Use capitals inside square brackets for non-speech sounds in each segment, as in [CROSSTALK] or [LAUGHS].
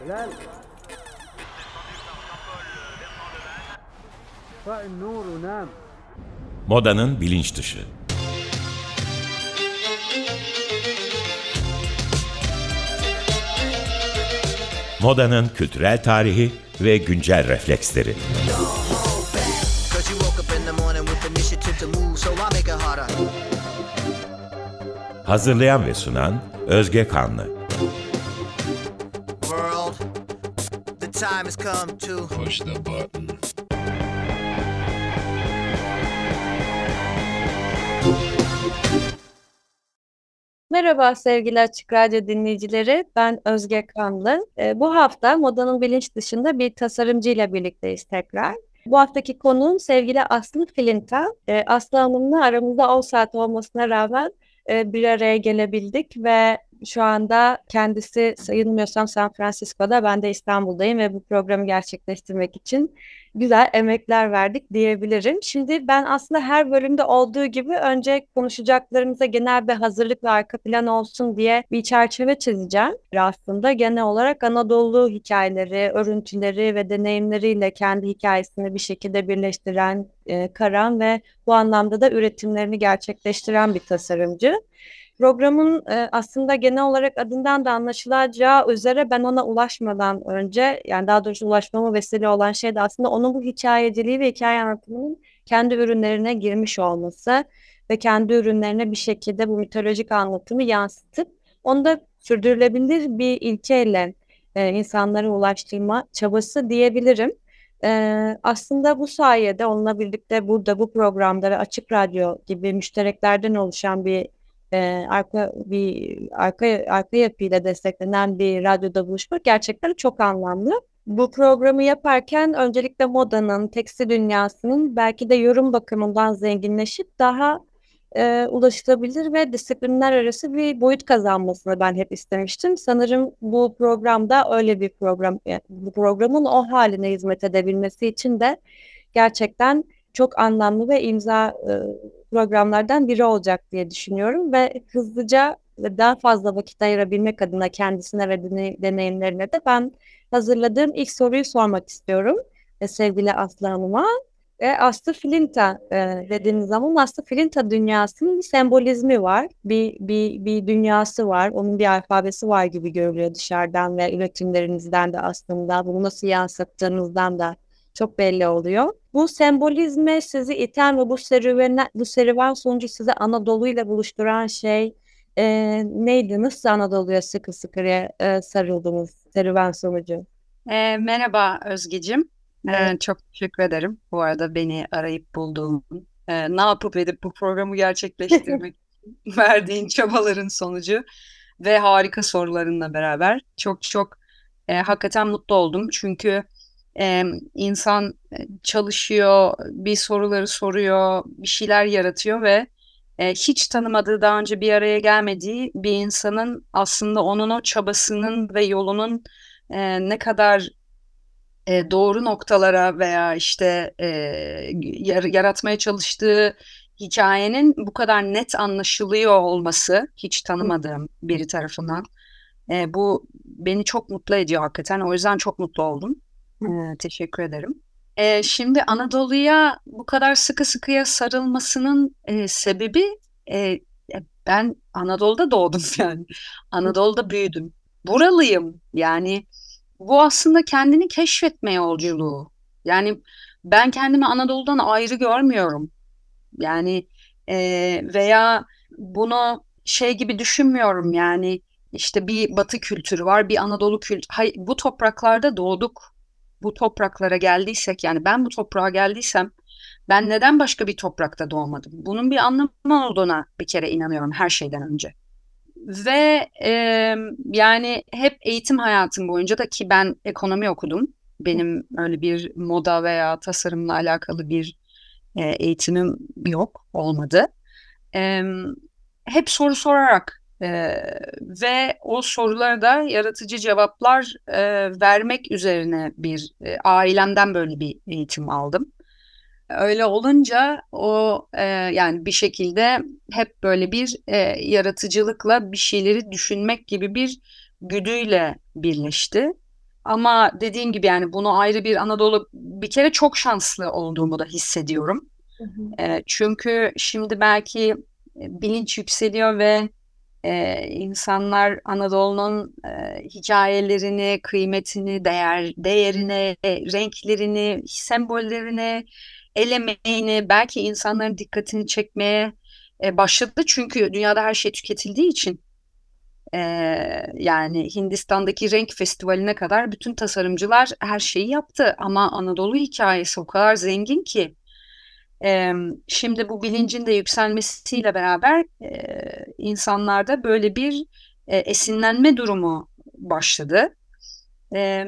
هلال طفئ النور ونام Modanın bilinç dışı. Modanın kültürel tarihi ve güncel refleksleri. Cause you woke up in the morning with initiative to move, so I make it harder. Hazırlayan ve sunan Özge Kanlı. Time has come to Push the button. Merhaba sevgili Açık Radyo dinleyicileri. Ben Özge Kanlı. Ee, bu hafta modanın bilinç dışında bir tasarımcıyla birlikteyiz tekrar. Bu haftaki konuğum sevgili Aslı Filinta. Ee, Aslı Hanım'la aramızda 10 saat olmasına rağmen e, bir araya gelebildik ve şu anda kendisi sayılmıyorsam San Francisco'da, ben de İstanbul'dayım ve bu programı gerçekleştirmek için güzel emekler verdik diyebilirim. Şimdi ben aslında her bölümde olduğu gibi önce konuşacaklarımıza genel bir hazırlık ve arka plan olsun diye bir çerçeve çizeceğim. Aslında genel olarak Anadolu hikayeleri, örüntüleri ve deneyimleriyle kendi hikayesini bir şekilde birleştiren e, Karan ve bu anlamda da üretimlerini gerçekleştiren bir tasarımcı. Programın e, aslında genel olarak adından da anlaşılacağı üzere ben ona ulaşmadan önce yani daha doğrusu ulaşmama vesile olan şey de aslında onun bu hikayeciliği ve hikaye anlatımının kendi ürünlerine girmiş olması ve kendi ürünlerine bir şekilde bu mitolojik anlatımı yansıtıp onu da sürdürülebilir bir ilkeyle e, insanlara ulaştırma çabası diyebilirim. Ee, aslında bu sayede onunla birlikte burada bu programda ve Açık Radyo gibi müştereklerden oluşan bir e, arka bir arka arka yapıyla desteklenen bir radyoda buluşmak gerçekten çok anlamlı. Bu programı yaparken öncelikle modanın, tekstil dünyasının belki de yorum bakımından zenginleşip daha e, ulaşılabilir ve disiplinler arası bir boyut kazanmasını ben hep istemiştim. Sanırım bu programda öyle bir program, yani bu programın o haline hizmet edebilmesi için de gerçekten çok anlamlı ve imza e, programlardan biri olacak diye düşünüyorum ve hızlıca ve daha fazla vakit ayırabilmek adına kendisine ve deney- deneyimlerine de ben hazırladığım ilk soruyu sormak istiyorum e, sevgili Aslı Hanım'a. E, Aslı Filinta e, dediğiniz zaman Aslı Filinta dünyasının bir sembolizmi var. Bir, bir, bir dünyası var. Onun bir alfabesi var gibi görülüyor dışarıdan ve üretimlerinizden de aslında. Bunu nasıl yansıttığınızdan da çok belli oluyor. Bu sembolizme sizi iten ve bu serüven, bu serüven sonucu sizi Anadolu ile buluşturan şey e, neydi? Nasıl Anadolu'ya sıkı sıkıya e, sarıldınız serüven sonucu? E, merhaba Özgecim. E, Evet. çok teşekkür ederim bu arada beni arayıp bulduğun, e, ne yapıp edip bu programı gerçekleştirmek [LAUGHS] için verdiğin çabaların sonucu ve harika sorularınla beraber çok çok e, hakikaten mutlu oldum. Çünkü e, insan çalışıyor, bir soruları soruyor, bir şeyler yaratıyor ve e, hiç tanımadığı daha önce bir araya gelmediği bir insanın aslında onun o çabasının ve yolunun e, ne kadar e, doğru noktalara veya işte e, yar- yaratmaya çalıştığı hikayenin bu kadar net anlaşılıyor olması hiç tanımadığım biri tarafından e, bu beni çok mutlu ediyor hakikaten. O yüzden çok mutlu oldum. Teşekkür ederim. Şimdi Anadolu'ya bu kadar sıkı sıkıya sarılmasının sebebi ben Anadolu'da doğdum [LAUGHS] yani. Anadolu'da büyüdüm. Buralıyım yani. Bu aslında kendini keşfetme yolculuğu. Yani ben kendimi Anadolu'dan ayrı görmüyorum. Yani e, veya bunu şey gibi düşünmüyorum yani işte bir Batı kültürü var, bir Anadolu kültürü. Hayır, bu topraklarda doğduk. Bu topraklara geldiysek yani ben bu toprağa geldiysem ben neden başka bir toprakta doğmadım? Bunun bir anlamı olduğuna bir kere inanıyorum her şeyden önce. Ve e, yani hep eğitim hayatım boyunca da ki ben ekonomi okudum. Benim öyle bir moda veya tasarımla alakalı bir e, eğitimim yok, olmadı. E, hep soru sorarak e, ve o sorulara da yaratıcı cevaplar e, vermek üzerine bir e, ailemden böyle bir eğitim aldım. Öyle olunca o e, yani bir şekilde hep böyle bir e, yaratıcılıkla bir şeyleri düşünmek gibi bir güdüyle birleşti. ama dediğim gibi yani bunu ayrı bir Anadolu bir kere çok şanslı olduğumu da hissediyorum. Hı hı. E, çünkü şimdi belki bilinç yükseliyor ve e, insanlar Anadolu'nun e, hikayelerini, kıymetini, değer değerini, e, renklerini, sembollerini, el emeğini belki insanların dikkatini çekmeye e, başladı. Çünkü dünyada her şey tüketildiği için e, yani Hindistan'daki renk festivaline kadar bütün tasarımcılar her şeyi yaptı. Ama Anadolu hikayesi o kadar zengin ki e, şimdi bu bilincin de yükselmesiyle beraber e, insanlarda böyle bir e, esinlenme durumu başladı. E,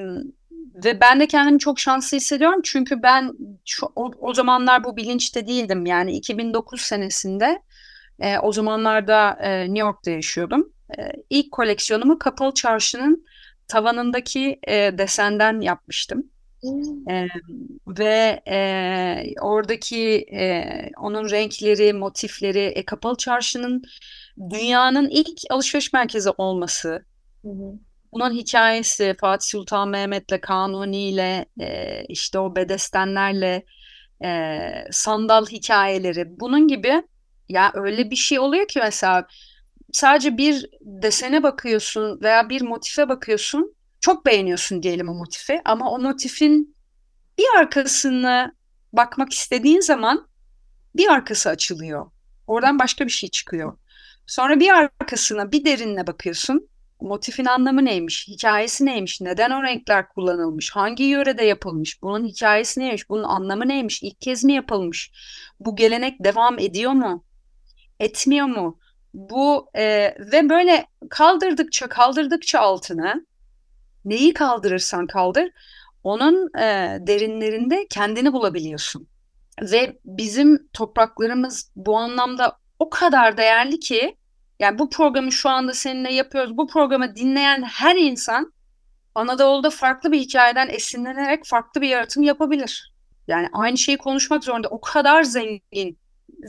ve ben de kendimi çok şanslı hissediyorum çünkü ben şu, o, o zamanlar bu bilinçte değildim. Yani 2009 senesinde e, o zamanlarda e, New York'ta yaşıyordum. E, ilk koleksiyonumu Kapalı Çarşı'nın tavanındaki e, desenden yapmıştım. E, ve e, oradaki e, onun renkleri, motifleri, e, Kapalı Çarşı'nın dünyanın ilk alışveriş merkezi olması, Hı hı. bunun hikayesi Fatih Sultan Mehmet'le, Kanuni'yle, e, işte o bedestenlerle, e, sandal hikayeleri, bunun gibi ya öyle bir şey oluyor ki mesela sadece bir desene bakıyorsun veya bir motife bakıyorsun, çok beğeniyorsun diyelim o motifi ama o motifin bir arkasına bakmak istediğin zaman bir arkası açılıyor. Oradan başka bir şey çıkıyor. Sonra bir arkasına bir derinle bakıyorsun. Motifin anlamı neymiş? Hikayesi neymiş? Neden o renkler kullanılmış? Hangi yörede yapılmış? Bunun hikayesi neymiş? Bunun anlamı neymiş? İlk kez mi yapılmış? Bu gelenek devam ediyor mu? Etmiyor mu? Bu e, ve böyle kaldırdıkça kaldırdıkça altını neyi kaldırırsan kaldır onun e, derinlerinde kendini bulabiliyorsun. Ve bizim topraklarımız bu anlamda o kadar değerli ki yani bu programı şu anda seninle yapıyoruz. Bu programı dinleyen her insan Anadolu'da farklı bir hikayeden esinlenerek farklı bir yaratım yapabilir. Yani aynı şeyi konuşmak zorunda. O kadar zengin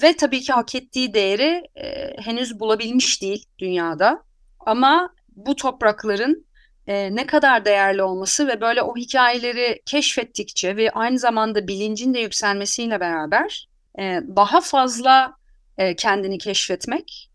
ve tabii ki hak ettiği değeri e, henüz bulabilmiş değil dünyada. Ama bu toprakların e, ne kadar değerli olması ve böyle o hikayeleri keşfettikçe ve aynı zamanda bilincin de yükselmesiyle beraber e, daha fazla e, kendini keşfetmek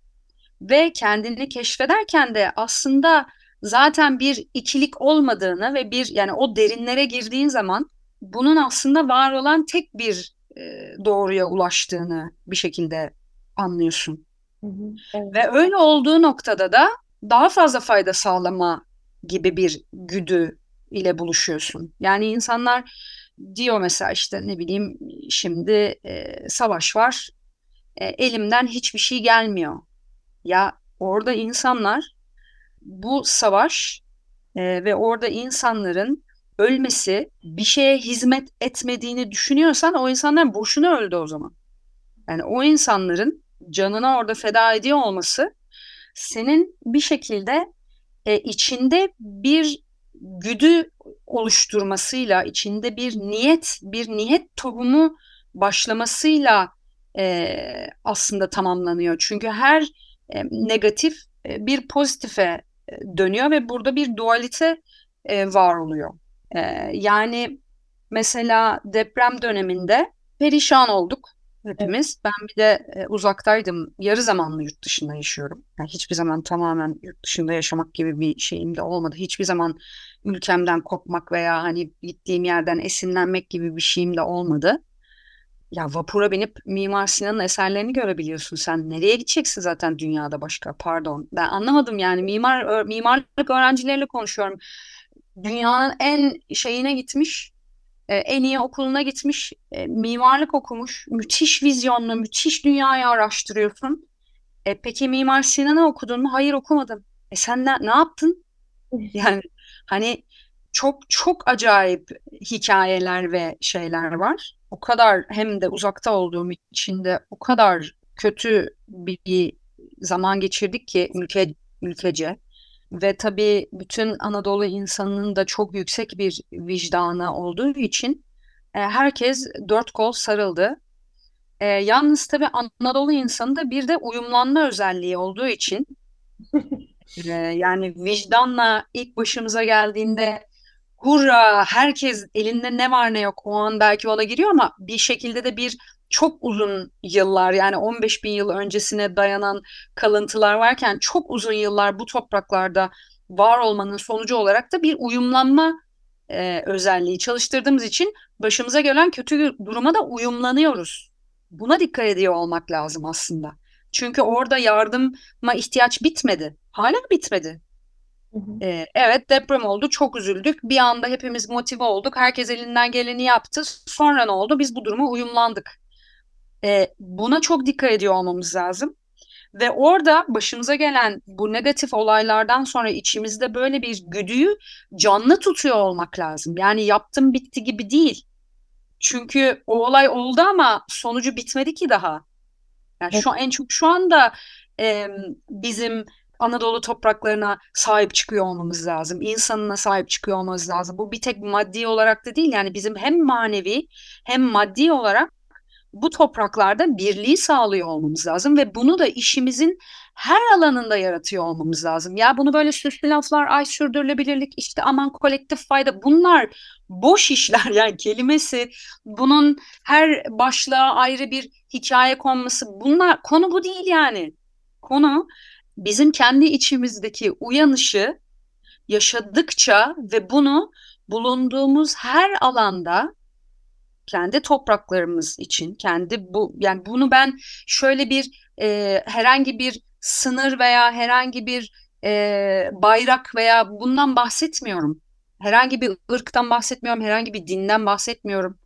ve kendini keşfederken de aslında zaten bir ikilik olmadığını ve bir yani o derinlere girdiğin zaman bunun aslında var olan tek bir e, doğruya ulaştığını bir şekilde anlıyorsun. Hı hı. Evet. Ve öyle olduğu noktada da daha fazla fayda sağlama gibi bir güdü ile buluşuyorsun. Yani insanlar diyor mesela işte ne bileyim şimdi e, savaş var, e, elimden hiçbir şey gelmiyor. Ya orada insanlar bu savaş e, ve orada insanların ölmesi bir şeye hizmet etmediğini düşünüyorsan o insanlar boşuna öldü o zaman. Yani o insanların canına orada feda ediyor olması senin bir şekilde e, içinde bir güdü oluşturmasıyla, içinde bir niyet, bir niyet tohumu başlamasıyla e, aslında tamamlanıyor. Çünkü her e, negatif e, bir pozitife e, dönüyor ve burada bir dualite e, var oluyor. E, yani mesela deprem döneminde perişan olduk hepimiz. Ben bir de e, uzaktaydım. Yarı zamanlı yurt dışında yaşıyorum. Yani hiçbir zaman tamamen yurt dışında yaşamak gibi bir şeyim de olmadı. Hiçbir zaman ülkemden kopmak veya hani gittiğim yerden esinlenmek gibi bir şeyim de olmadı. Ya vapura binip Mimar Sinan'ın eserlerini görebiliyorsun sen. Nereye gideceksin zaten dünyada başka? Pardon. Ben anlamadım yani mimar mimarlık öğrencileriyle konuşuyorum. Dünyanın en şeyine gitmiş, e, en iyi okuluna gitmiş, e, mimarlık okumuş, müthiş vizyonlu, müthiş dünyayı araştırıyorsun. E, peki Mimar Sinan'ı okudun mu? Hayır okumadım. E sen ne, ne yaptın? [LAUGHS] Yani hani çok çok acayip hikayeler ve şeyler var. O kadar hem de uzakta olduğum için de o kadar kötü bir, bir zaman geçirdik ki ülke ülkece. Ve tabii bütün Anadolu insanının da çok yüksek bir vicdanı olduğu için e, herkes dört kol sarıldı. E, yalnız tabii Anadolu insanında bir de uyumlanma özelliği olduğu için [LAUGHS] e, yani vicdanla ilk başımıza geldiğinde hurra herkes elinde ne var ne yok o an belki ona giriyor ama bir şekilde de bir çok uzun yıllar yani 15 bin yıl öncesine dayanan kalıntılar varken çok uzun yıllar bu topraklarda var olmanın sonucu olarak da bir uyumlanma e, özelliği çalıştırdığımız için başımıza gelen kötü duruma da uyumlanıyoruz. Buna dikkat ediyor olmak lazım aslında. Çünkü orada yardıma ihtiyaç bitmedi. Hala bitmedi. Ee, evet deprem oldu, çok üzüldük. Bir anda hepimiz motive olduk. Herkes elinden geleni yaptı. Sonra ne oldu? Biz bu duruma uyumlandık. Ee, buna çok dikkat ediyor olmamız lazım. Ve orada başımıza gelen bu negatif olaylardan sonra içimizde böyle bir güdüyü canlı tutuyor olmak lazım. Yani yaptım bitti gibi değil. Çünkü o olay oldu ama sonucu bitmedi ki daha. Yani şu en çok şu anda e, bizim Anadolu topraklarına sahip çıkıyor olmamız lazım. İnsanına sahip çıkıyor olmamız lazım. Bu bir tek maddi olarak da değil yani bizim hem manevi hem maddi olarak bu topraklarda birliği sağlıyor olmamız lazım ve bunu da işimizin her alanında yaratıyor olmamız lazım. Ya bunu böyle süslü laflar, ay sürdürülebilirlik, işte aman kolektif fayda bunlar boş işler [LAUGHS] yani kelimesi bunun her başlığa ayrı bir hikaye konması bunlar konu bu değil yani. Konu bizim kendi içimizdeki uyanışı yaşadıkça ve bunu bulunduğumuz her alanda kendi topraklarımız için kendi bu yani bunu ben şöyle bir e, herhangi bir sınır veya herhangi bir e, bayrak veya bundan bahsetmiyorum. Herhangi bir ırktan bahsetmiyorum, herhangi bir dinden bahsetmiyorum.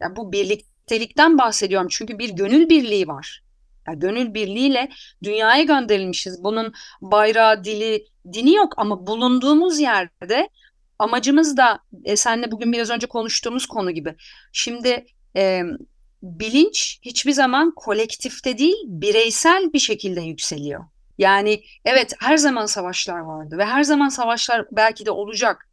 Yani bu birliktelikten bahsediyorum çünkü bir gönül birliği var. Yani gönül birliğiyle dünyaya gönderilmişiz. Bunun bayrağı, dili, dini yok ama bulunduğumuz yerde amacımız da e, senle bugün biraz önce konuştuğumuz konu gibi. Şimdi e, bilinç hiçbir zaman kolektifte değil bireysel bir şekilde yükseliyor. Yani evet her zaman savaşlar vardı ve her zaman savaşlar belki de olacak.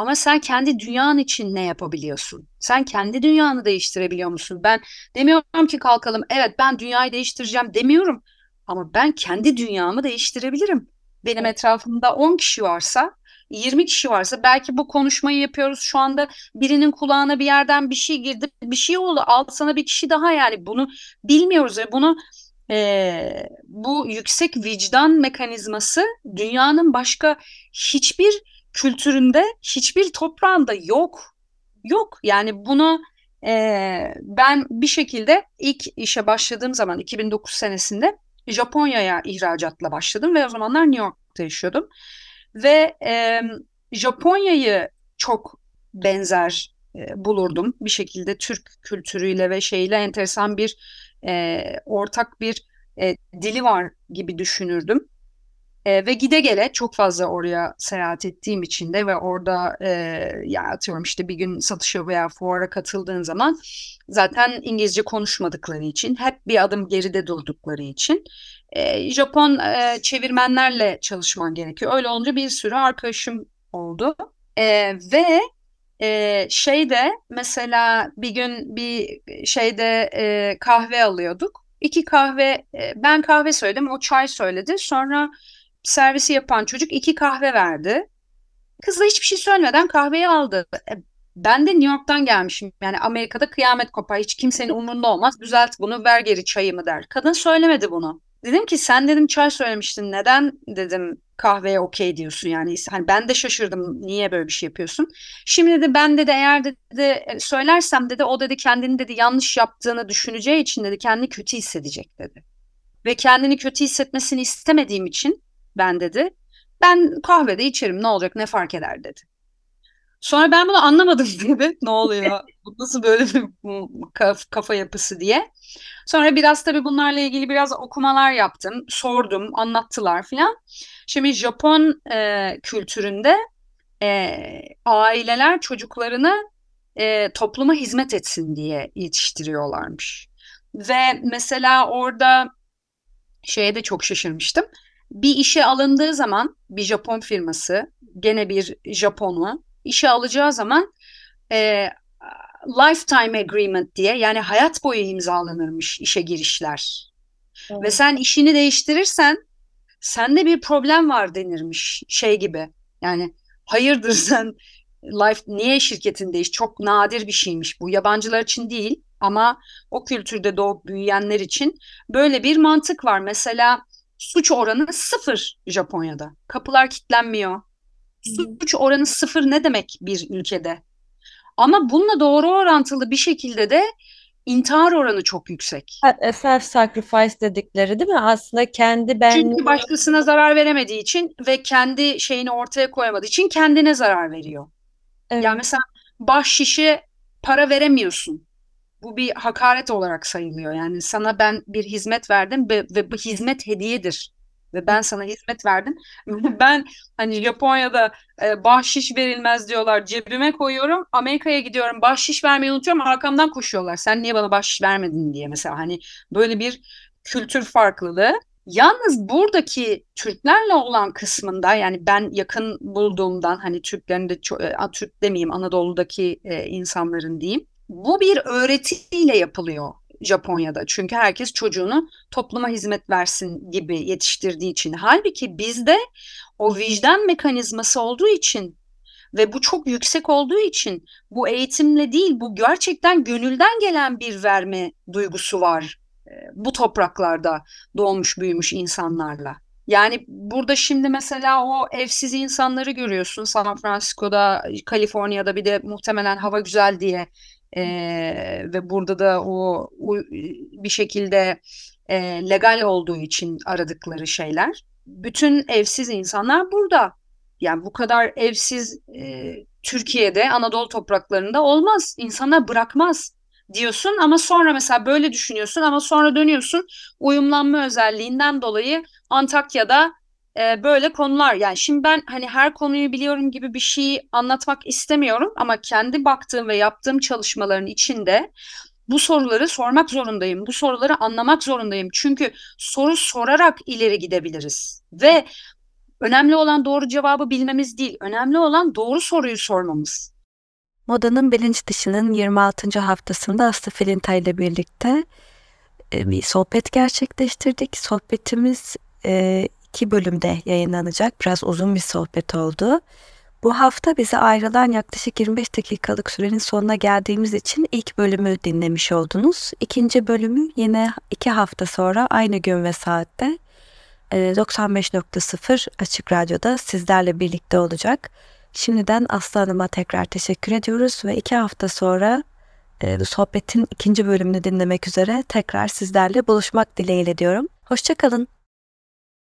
Ama sen kendi dünyanın için ne yapabiliyorsun? Sen kendi dünyanı değiştirebiliyor musun? Ben demiyorum ki kalkalım evet ben dünyayı değiştireceğim demiyorum. Ama ben kendi dünyamı değiştirebilirim. Benim etrafımda 10 kişi varsa 20 kişi varsa belki bu konuşmayı yapıyoruz şu anda birinin kulağına bir yerden bir şey girdi bir şey oldu al sana bir kişi daha yani bunu bilmiyoruz ve bunu e, bu yüksek vicdan mekanizması dünyanın başka hiçbir kültüründe hiçbir toprağında yok yok yani bunu e, ben bir şekilde ilk işe başladığım zaman 2009 senesinde Japonya'ya ihracatla başladım ve o zamanlar New York'ta yaşıyordum. Ve e, Japonya'yı çok benzer e, bulurdum. Bir şekilde Türk kültürüyle ve şeyle enteresan bir e, ortak bir e, dili var gibi düşünürdüm. E, ve gide gele çok fazla oraya seyahat ettiğim için de ve orada e, ya atıyorum işte bir gün satışa veya fuara katıldığın zaman zaten İngilizce konuşmadıkları için hep bir adım geride durdukları için e, Japon e, çevirmenlerle çalışman gerekiyor. Öyle olunca bir sürü arkadaşım oldu e, ve e, şeyde mesela bir gün bir şeyde e, kahve alıyorduk. İki kahve e, ben kahve söyledim o çay söyledi sonra servisi yapan çocuk iki kahve verdi. Kız da hiçbir şey söylemeden kahveyi aldı. E, ben de New York'tan gelmişim. Yani Amerika'da kıyamet kopar. Hiç kimsenin umurunda olmaz. Düzelt bunu ver geri çayımı der. Kadın söylemedi bunu. Dedim ki sen dedim çay söylemiştin. Neden dedim kahveye okey diyorsun yani. Hani ben de şaşırdım niye böyle bir şey yapıyorsun. Şimdi de ben de eğer dedi e, söylersem dedi o dedi kendini dedi yanlış yaptığını düşüneceği için dedi kendini kötü hissedecek dedi. Ve kendini kötü hissetmesini istemediğim için ben dedi. Ben kahvede içerim ne olacak ne fark eder dedi. Sonra ben bunu anlamadım [LAUGHS] dedi. Ne oluyor? Bu nasıl böyle bir kafa yapısı diye. Sonra biraz tabii bunlarla ilgili biraz okumalar yaptım. Sordum, anlattılar filan. Şimdi Japon e, kültüründe e, aileler çocuklarını e, topluma hizmet etsin diye yetiştiriyorlarmış. Ve mesela orada şeye de çok şaşırmıştım bir işe alındığı zaman bir Japon firması gene bir Japonlu işe alacağı zaman e, lifetime agreement diye yani hayat boyu imzalanırmış işe girişler. Evet. Ve sen işini değiştirirsen sende bir problem var denirmiş şey gibi. Yani hayırdır [LAUGHS] sen Life niye şirketindeyiz? Çok nadir bir şeymiş bu. Yabancılar için değil ama o kültürde doğup büyüyenler için böyle bir mantık var. Mesela suç oranı sıfır Japonya'da. Kapılar kilitlenmiyor. Suç oranı sıfır ne demek bir ülkede? Ama bununla doğru orantılı bir şekilde de intihar oranı çok yüksek. Self sacrifice dedikleri değil mi? Aslında kendi ben Çünkü başkasına zarar veremediği için ve kendi şeyini ortaya koyamadığı için kendine zarar veriyor. Evet. Yani mesela bahşişe para veremiyorsun. Bu bir hakaret olarak sayılıyor. Yani sana ben bir hizmet verdim ve, ve bu hizmet hediyedir. Ve ben sana hizmet verdim. [LAUGHS] Ben hani Japonya'da e, bahşiş verilmez diyorlar. Cebime koyuyorum. Amerika'ya gidiyorum. Bahşiş vermeyi unutuyorum. Arkamdan koşuyorlar. Sen niye bana bahşiş vermedin diye mesela. Hani böyle bir kültür farklılığı. Yalnız buradaki Türklerle olan kısmında yani ben yakın bulduğumdan hani Türklerin de çok, Türk demeyeyim Anadolu'daki e, insanların diyeyim. Bu bir öğretiyle yapılıyor Japonya'da. Çünkü herkes çocuğunu topluma hizmet versin gibi yetiştirdiği için. Halbuki bizde o vicdan mekanizması olduğu için ve bu çok yüksek olduğu için bu eğitimle değil bu gerçekten gönülden gelen bir verme duygusu var bu topraklarda doğmuş büyümüş insanlarla. Yani burada şimdi mesela o evsiz insanları görüyorsun San Francisco'da, Kaliforniya'da bir de muhtemelen hava güzel diye e, ve burada da o, o bir şekilde e, legal olduğu için aradıkları şeyler. Bütün evsiz insanlar burada. Yani bu kadar evsiz e, Türkiye'de Anadolu topraklarında olmaz. İnsanlar bırakmaz diyorsun ama sonra mesela böyle düşünüyorsun ama sonra dönüyorsun uyumlanma özelliğinden dolayı Antakya'da e, böyle konular yani şimdi ben hani her konuyu biliyorum gibi bir şey anlatmak istemiyorum ama kendi baktığım ve yaptığım çalışmaların içinde bu soruları sormak zorundayım. Bu soruları anlamak zorundayım. Çünkü soru sorarak ileri gidebiliriz. Ve önemli olan doğru cevabı bilmemiz değil. Önemli olan doğru soruyu sormamız. Modanın bilinç dışının 26. haftasında Aslı Filinta ile birlikte bir sohbet gerçekleştirdik. Sohbetimiz iki bölümde yayınlanacak. Biraz uzun bir sohbet oldu. Bu hafta bize ayrılan yaklaşık 25 dakikalık sürenin sonuna geldiğimiz için ilk bölümü dinlemiş oldunuz. İkinci bölümü yine iki hafta sonra aynı gün ve saatte 95.0 Açık Radyo'da sizlerle birlikte olacak. Şimdiden Aslı Hanım'a tekrar teşekkür ediyoruz ve iki hafta sonra e, sohbetin ikinci bölümünü dinlemek üzere tekrar sizlerle buluşmak dileğiyle diyorum. Hoşçakalın.